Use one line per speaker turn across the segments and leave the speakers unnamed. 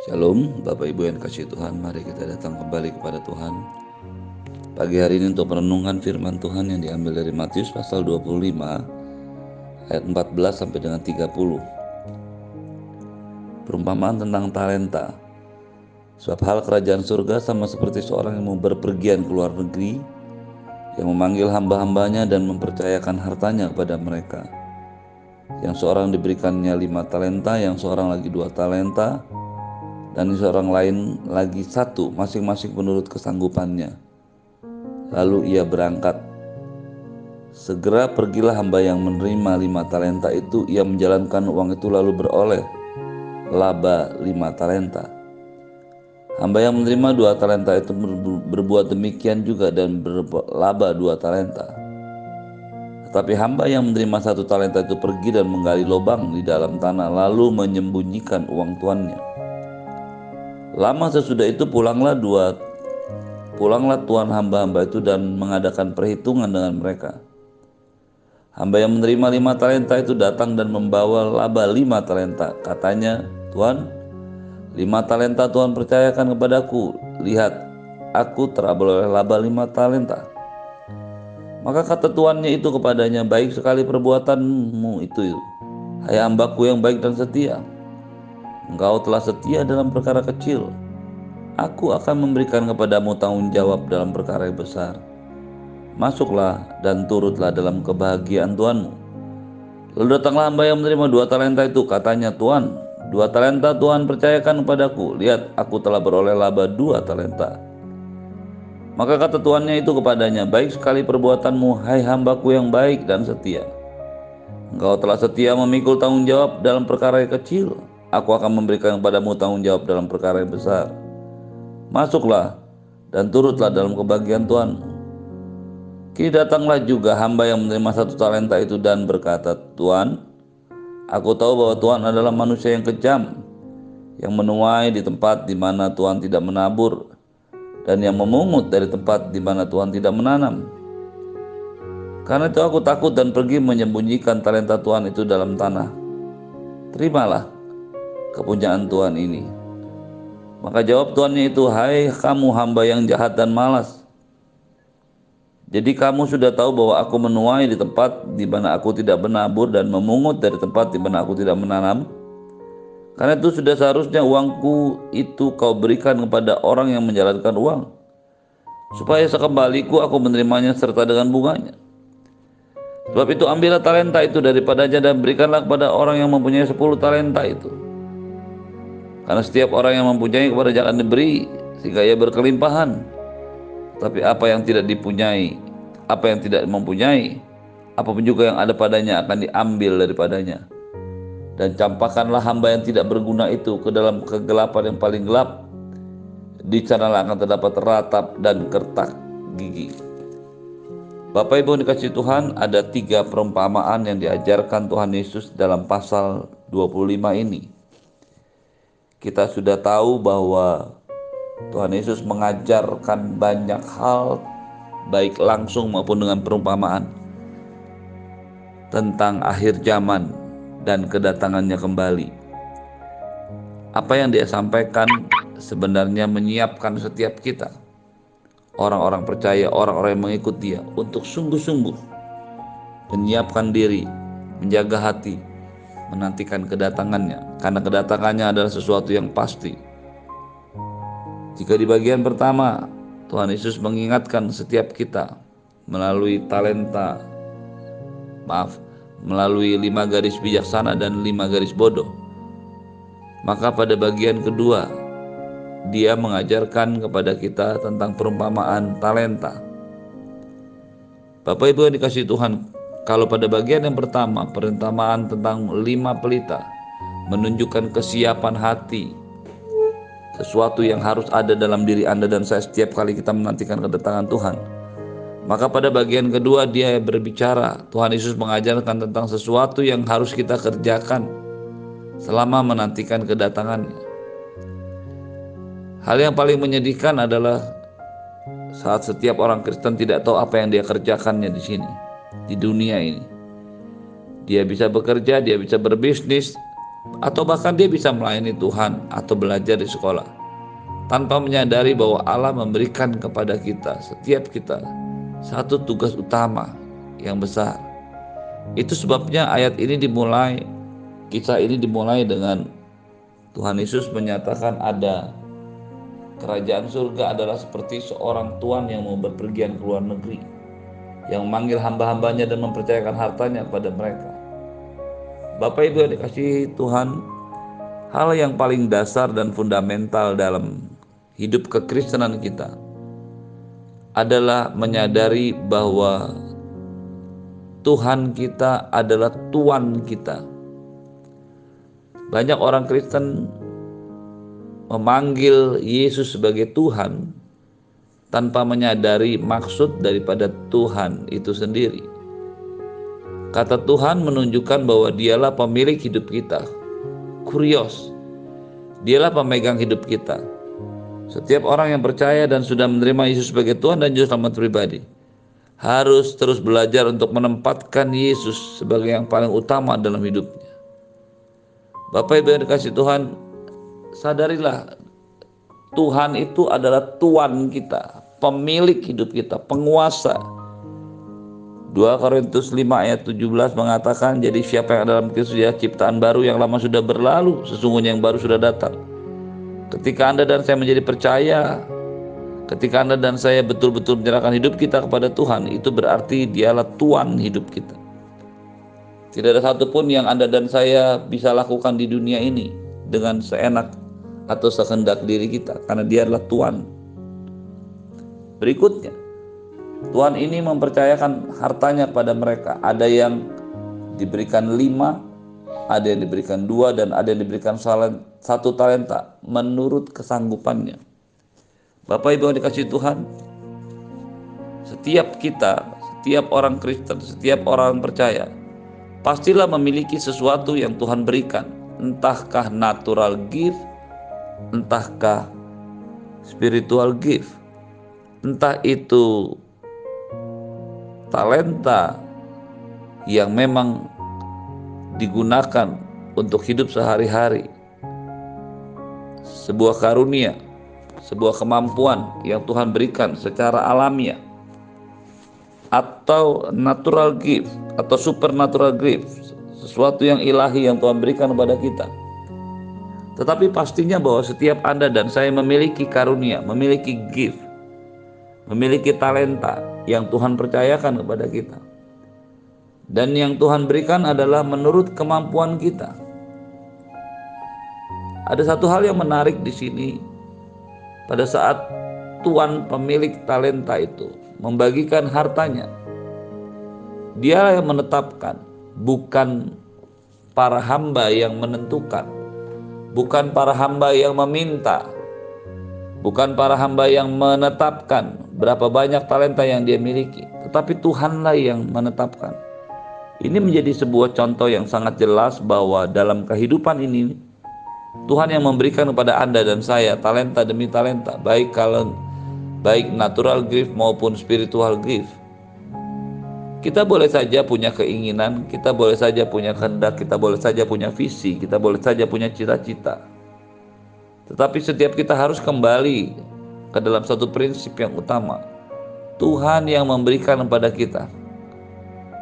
Shalom Bapak Ibu yang kasih Tuhan Mari kita datang kembali kepada Tuhan. Pagi hari ini untuk merenungkan firman Tuhan yang diambil dari Matius pasal 25 Ayat 14 sampai dengan 30 Perumpamaan tentang talenta. Sebab hal kerajaan surga sama seperti seorang yang mau berpergian ke luar negeri Yang memanggil hamba-hambanya dan mempercayakan hartanya kepada mereka. Yang seorang diberikannya lima talenta, yang seorang lagi dua talenta, dan seorang lain lagi satu, masing-masing menurut kesanggupannya. Lalu ia berangkat. Segera pergilah hamba yang menerima lima talenta itu, ia menjalankan uang itu lalu beroleh laba lima talenta. Hamba yang menerima dua talenta itu berbuat demikian juga dan berlaba dua talenta. Tetapi hamba yang menerima satu talenta itu pergi dan menggali lubang di dalam tanah lalu menyembunyikan uang tuannya. Lama sesudah itu pulanglah dua pulanglah tuan hamba-hamba itu dan mengadakan perhitungan dengan mereka. Hamba yang menerima lima talenta itu datang dan membawa laba lima talenta. Katanya, Tuan, lima talenta Tuhan percayakan kepadaku. Lihat, aku terabel oleh laba lima talenta. Maka kata tuannya itu kepadanya, baik sekali perbuatanmu itu. Hai hambaku yang baik dan setia. Engkau telah setia dalam perkara kecil. Aku akan memberikan kepadamu tanggung jawab dalam perkara yang besar. Masuklah dan turutlah dalam kebahagiaan Tuhanmu. Lalu datanglah hamba yang menerima dua talenta itu. Katanya, Tuhan, dua talenta Tuhan percayakan kepadaku. Lihat, aku telah beroleh laba dua talenta. Maka kata tuannya itu kepadanya, Baik sekali perbuatanmu, hai hambaku yang baik dan setia. Engkau telah setia memikul tanggung jawab dalam perkara yang kecil. Aku akan memberikan kepadamu tanggung jawab dalam perkara yang besar. Masuklah dan turutlah dalam kebahagiaan Tuhan. Kini datanglah juga hamba yang menerima satu talenta itu dan berkata, Tuhan, aku tahu bahwa Tuhan adalah manusia yang kejam, yang menuai di tempat di mana Tuhan tidak menabur, dan yang memungut dari tempat di mana Tuhan tidak menanam. Karena itu aku takut dan pergi menyembunyikan talenta Tuhan itu dalam tanah. Terimalah kepunyaan Tuhan ini. Maka jawab tuannya itu, Hai kamu hamba yang jahat dan malas. Jadi kamu sudah tahu bahwa aku menuai di tempat di mana aku tidak menabur dan memungut dari tempat di mana aku tidak menanam. Karena itu sudah seharusnya uangku itu kau berikan kepada orang yang menjalankan uang. Supaya sekembaliku aku menerimanya serta dengan bunganya. Sebab itu ambillah talenta itu daripadanya dan berikanlah kepada orang yang mempunyai sepuluh talenta itu. Karena setiap orang yang mempunyai kepada jangan diberi sehingga ia berkelimpahan. Tapi apa yang tidak dipunyai, apa yang tidak mempunyai, apa pun juga yang ada padanya akan diambil daripadanya dan campakkanlah hamba yang tidak berguna itu ke dalam kegelapan yang paling gelap. Di sana akan terdapat ratap dan kertak gigi. Bapak Ibu dikasih Tuhan, ada tiga perumpamaan yang diajarkan Tuhan Yesus dalam pasal 25 ini. Kita sudah tahu bahwa Tuhan Yesus mengajarkan banyak hal baik langsung maupun dengan perumpamaan tentang akhir zaman dan kedatangannya kembali. Apa yang dia sampaikan sebenarnya menyiapkan setiap kita, orang-orang percaya, orang-orang yang mengikut dia, untuk sungguh-sungguh menyiapkan diri, menjaga hati, menantikan kedatangannya, karena kedatangannya adalah sesuatu yang pasti. Jika di bagian pertama Tuhan Yesus mengingatkan setiap kita melalui talenta, maaf, melalui lima garis bijaksana dan lima garis bodoh. Maka pada bagian kedua, dia mengajarkan kepada kita tentang perumpamaan talenta. Bapak Ibu yang dikasih Tuhan, kalau pada bagian yang pertama, perumpamaan tentang lima pelita, menunjukkan kesiapan hati, sesuatu yang harus ada dalam diri Anda dan saya setiap kali kita menantikan kedatangan Tuhan. Maka pada bagian kedua dia berbicara, Tuhan Yesus mengajarkan tentang sesuatu yang harus kita kerjakan selama menantikan kedatangannya. Hal yang paling menyedihkan adalah saat setiap orang Kristen tidak tahu apa yang dia kerjakannya di sini, di dunia ini. Dia bisa bekerja, dia bisa berbisnis, atau bahkan dia bisa melayani Tuhan atau belajar di sekolah tanpa menyadari bahwa Allah memberikan kepada kita setiap kita satu tugas utama yang besar. Itu sebabnya ayat ini dimulai kisah ini dimulai dengan Tuhan Yesus menyatakan ada kerajaan surga adalah seperti seorang tuan yang mau berpergian ke luar negeri yang memanggil hamba-hambanya dan mempercayakan hartanya kepada mereka. Bapak Ibu yang dikasih Tuhan, hal yang paling dasar dan fundamental dalam hidup kekristenan kita adalah menyadari bahwa Tuhan kita adalah Tuhan kita. Banyak orang Kristen memanggil Yesus sebagai Tuhan tanpa menyadari maksud daripada Tuhan itu sendiri. Kata Tuhan menunjukkan bahwa dialah pemilik hidup kita. Kurios. Dialah pemegang hidup kita. Setiap orang yang percaya dan sudah menerima Yesus sebagai Tuhan dan Juru Selamat pribadi harus terus belajar untuk menempatkan Yesus sebagai yang paling utama dalam hidupnya. Bapak Ibu yang dikasih Tuhan, sadarilah Tuhan itu adalah Tuhan kita, pemilik hidup kita, penguasa, 2 Korintus 5 ayat 17 mengatakan jadi siapa yang ada dalam Kristus ya ciptaan baru yang lama sudah berlalu sesungguhnya yang baru sudah datang. Ketika Anda dan saya menjadi percaya ketika Anda dan saya betul-betul menyerahkan hidup kita kepada Tuhan itu berarti dialah Tuhan hidup kita. Tidak ada satupun yang Anda dan saya bisa lakukan di dunia ini dengan seenak atau sekendak diri kita karena dia adalah Tuhan berikutnya Tuhan ini mempercayakan hartanya pada mereka. Ada yang diberikan lima, ada yang diberikan dua, dan ada yang diberikan satu talenta menurut kesanggupannya. Bapak Ibu yang dikasih Tuhan, setiap kita, setiap orang Kristen, setiap orang percaya, pastilah memiliki sesuatu yang Tuhan berikan. Entahkah natural gift, entahkah spiritual gift, entah itu talenta yang memang digunakan untuk hidup sehari-hari. Sebuah karunia, sebuah kemampuan yang Tuhan berikan secara alamiah atau natural gift atau supernatural gift, sesuatu yang ilahi yang Tuhan berikan kepada kita. Tetapi pastinya bahwa setiap Anda dan saya memiliki karunia, memiliki gift, memiliki talenta yang Tuhan percayakan kepada kita. Dan yang Tuhan berikan adalah menurut kemampuan kita. Ada satu hal yang menarik di sini. Pada saat Tuhan pemilik talenta itu membagikan hartanya, Dia yang menetapkan, bukan para hamba yang menentukan, bukan para hamba yang meminta, bukan para hamba yang menetapkan berapa banyak talenta yang dia miliki, tetapi Tuhanlah yang menetapkan. Ini menjadi sebuah contoh yang sangat jelas bahwa dalam kehidupan ini Tuhan yang memberikan kepada Anda dan saya talenta demi talenta, baik kalau baik natural gift maupun spiritual gift. Kita boleh saja punya keinginan, kita boleh saja punya kehendak, kita boleh saja punya visi, kita boleh saja punya cita-cita. Tetapi setiap kita harus kembali ke dalam satu prinsip yang utama. Tuhan yang memberikan kepada kita.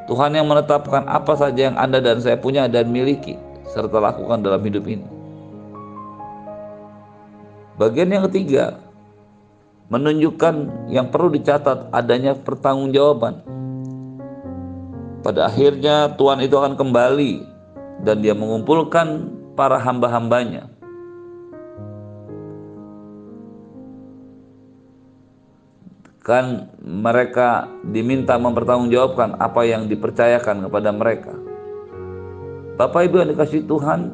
Tuhan yang menetapkan apa saja yang Anda dan saya punya dan miliki serta lakukan dalam hidup ini. Bagian yang ketiga, menunjukkan yang perlu dicatat adanya pertanggungjawaban. Pada akhirnya Tuhan itu akan kembali dan dia mengumpulkan para hamba-hambanya kan mereka diminta mempertanggungjawabkan apa yang dipercayakan kepada mereka. Bapak Ibu yang dikasih Tuhan,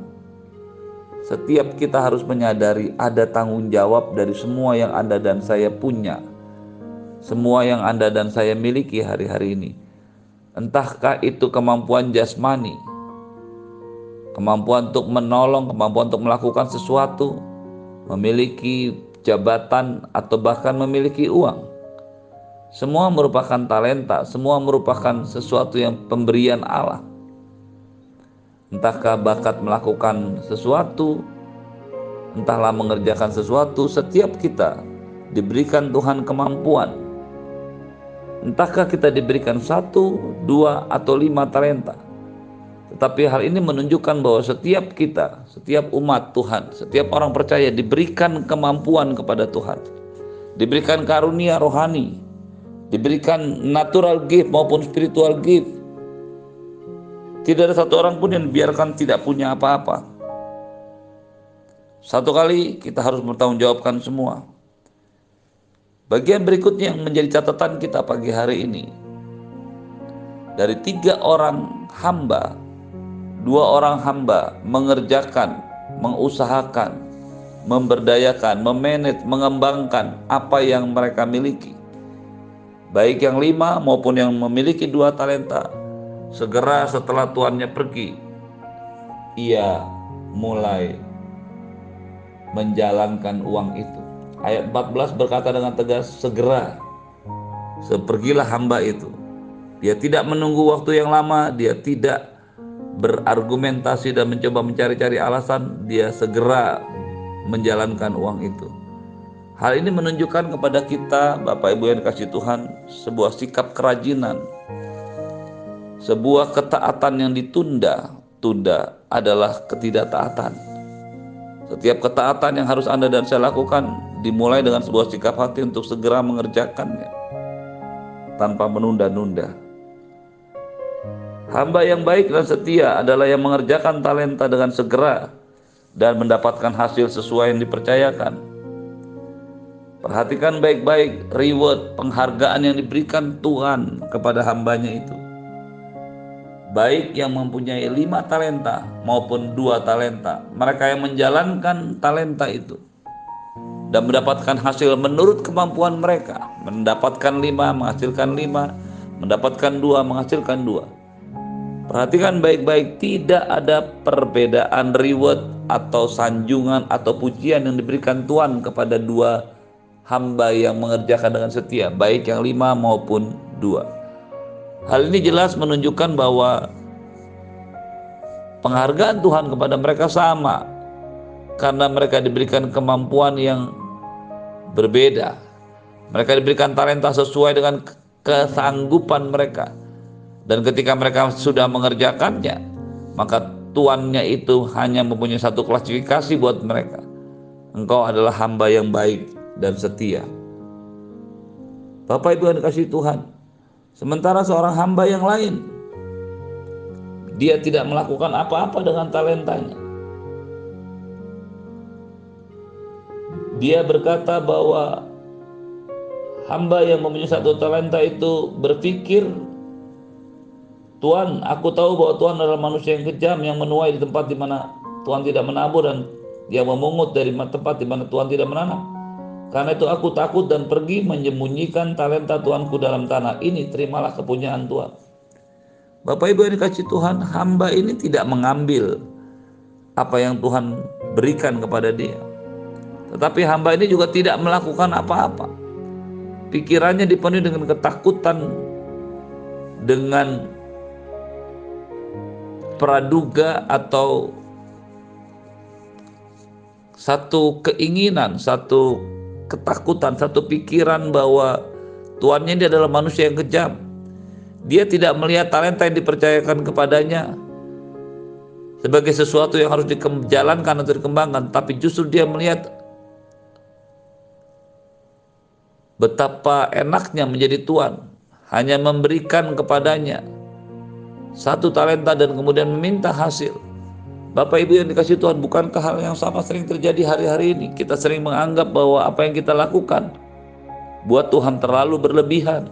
setiap kita harus menyadari ada tanggung jawab dari semua yang Anda dan saya punya. Semua yang Anda dan saya miliki hari-hari ini. Entahkah itu kemampuan jasmani, kemampuan untuk menolong, kemampuan untuk melakukan sesuatu, memiliki jabatan atau bahkan memiliki uang semua merupakan talenta, semua merupakan sesuatu yang pemberian Allah. entahkah bakat melakukan sesuatu, entahlah mengerjakan sesuatu, setiap kita diberikan Tuhan kemampuan. Entahkah kita diberikan satu, dua, atau lima talenta. Tetapi hal ini menunjukkan bahwa setiap kita, setiap umat Tuhan, setiap orang percaya diberikan kemampuan kepada Tuhan. Diberikan karunia rohani, diberikan natural gift maupun spiritual gift. Tidak ada satu orang pun yang biarkan tidak punya apa-apa. Satu kali kita harus bertanggung semua. Bagian berikutnya yang menjadi catatan kita pagi hari ini. Dari tiga orang hamba, dua orang hamba mengerjakan, mengusahakan, memberdayakan, memanage, mengembangkan apa yang mereka miliki baik yang lima maupun yang memiliki dua talenta, segera setelah tuannya pergi, ia mulai menjalankan uang itu. Ayat 14 berkata dengan tegas, segera sepergilah hamba itu. Dia tidak menunggu waktu yang lama, dia tidak berargumentasi dan mencoba mencari-cari alasan, dia segera menjalankan uang itu. Hal ini menunjukkan kepada kita, Bapak Ibu yang dikasih Tuhan, sebuah sikap kerajinan, sebuah ketaatan yang ditunda, tunda adalah ketidaktaatan. Setiap ketaatan yang harus Anda dan saya lakukan dimulai dengan sebuah sikap hati untuk segera mengerjakannya tanpa menunda-nunda. Hamba yang baik dan setia adalah yang mengerjakan talenta dengan segera dan mendapatkan hasil sesuai yang dipercayakan. Perhatikan baik-baik reward penghargaan yang diberikan Tuhan kepada hambanya itu. Baik yang mempunyai lima talenta maupun dua talenta. Mereka yang menjalankan talenta itu. Dan mendapatkan hasil menurut kemampuan mereka. Mendapatkan lima, menghasilkan lima. Mendapatkan dua, menghasilkan dua. Perhatikan baik-baik, tidak ada perbedaan reward atau sanjungan atau pujian yang diberikan Tuhan kepada dua hamba yang mengerjakan dengan setia, baik yang lima maupun dua. Hal ini jelas menunjukkan bahwa penghargaan Tuhan kepada mereka sama karena mereka diberikan kemampuan yang berbeda. Mereka diberikan talenta sesuai dengan kesanggupan mereka. Dan ketika mereka sudah mengerjakannya, maka tuannya itu hanya mempunyai satu klasifikasi buat mereka. Engkau adalah hamba yang baik dan setia. Bapak Ibu yang dikasih Tuhan, sementara seorang hamba yang lain dia tidak melakukan apa-apa dengan talentanya. Dia berkata bahwa hamba yang mempunyai satu talenta itu berpikir Tuhan, aku tahu bahwa Tuhan adalah manusia yang kejam yang menuai di tempat di mana Tuhan tidak menabur dan dia memungut dari tempat di mana Tuhan tidak menanam. Karena itu aku takut dan pergi menyembunyikan talenta Tuanku dalam tanah ini. Terimalah kepunyaan Tuhan. Bapak Ibu yang dikasih Tuhan, hamba ini tidak mengambil apa yang Tuhan berikan kepada dia. Tetapi hamba ini juga tidak melakukan apa-apa. Pikirannya dipenuhi dengan ketakutan, dengan praduga atau satu keinginan, satu ketakutan, satu pikiran bahwa tuannya dia adalah manusia yang kejam. Dia tidak melihat talenta yang dipercayakan kepadanya sebagai sesuatu yang harus dijalankan atau dikembangkan, tapi justru dia melihat betapa enaknya menjadi tuan, hanya memberikan kepadanya satu talenta dan kemudian meminta hasil. Bapak Ibu yang dikasih Tuhan, bukankah hal yang sama sering terjadi hari-hari ini? Kita sering menganggap bahwa apa yang kita lakukan buat Tuhan terlalu berlebihan.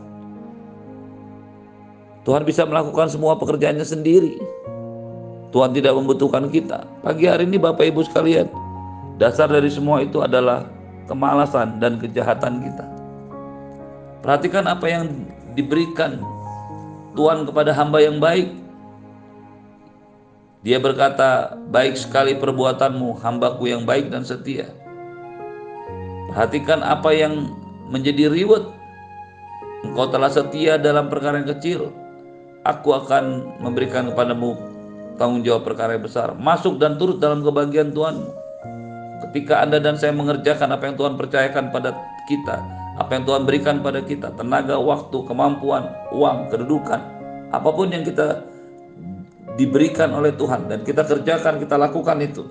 Tuhan bisa melakukan semua pekerjaannya sendiri. Tuhan tidak membutuhkan kita. Pagi hari ini Bapak Ibu sekalian, dasar dari semua itu adalah kemalasan dan kejahatan kita. Perhatikan apa yang diberikan Tuhan kepada hamba yang baik dia berkata, baik sekali perbuatanmu, hambaku yang baik dan setia. Perhatikan apa yang menjadi reward. Engkau telah setia dalam perkara yang kecil. Aku akan memberikan kepadamu tanggung jawab perkara yang besar. Masuk dan turut dalam kebahagiaan Tuhanmu. Ketika Anda dan saya mengerjakan apa yang Tuhan percayakan pada kita, apa yang Tuhan berikan pada kita, tenaga, waktu, kemampuan, uang, kedudukan, apa pun yang kita diberikan oleh Tuhan dan kita kerjakan, kita lakukan itu,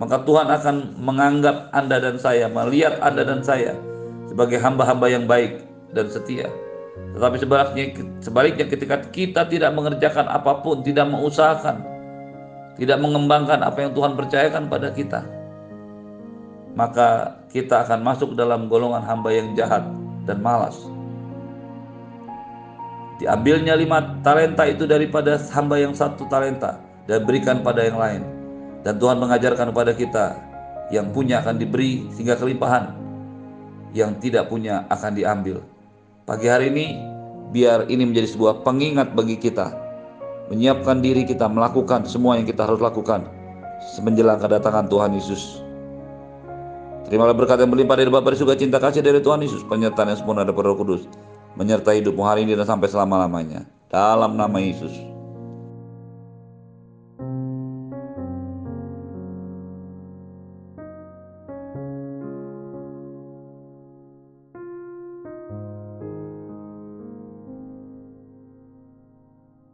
maka Tuhan akan menganggap Anda dan saya, melihat Anda dan saya sebagai hamba-hamba yang baik dan setia. Tetapi sebaliknya, sebaliknya ketika kita tidak mengerjakan apa pun, tidak mengusahakan, tidak mengembangkan apa yang Tuhan percayakan pada kita, maka kita akan masuk dalam golongan hamba yang jahat dan malas. Diambilnya lima talenta itu daripada hamba yang satu talenta dan berikan pada yang lain. Dan Tuhan mengajarkan kepada kita yang punya akan diberi sehingga kelimpahan, yang tidak punya akan diambil. Pagi hari ini biar ini menjadi sebuah pengingat bagi kita menyiapkan diri kita melakukan semua yang kita harus lakukan semenjelang kedatangan Tuhan Yesus. Terimalah berkat yang berlimpah dari Bapa surga cinta kasih dari Tuhan Yesus, penyertaan yang sempurna dari Roh Kudus, menyertai hidupmu hari ini dan sampai selama-lamanya. Dalam nama Yesus.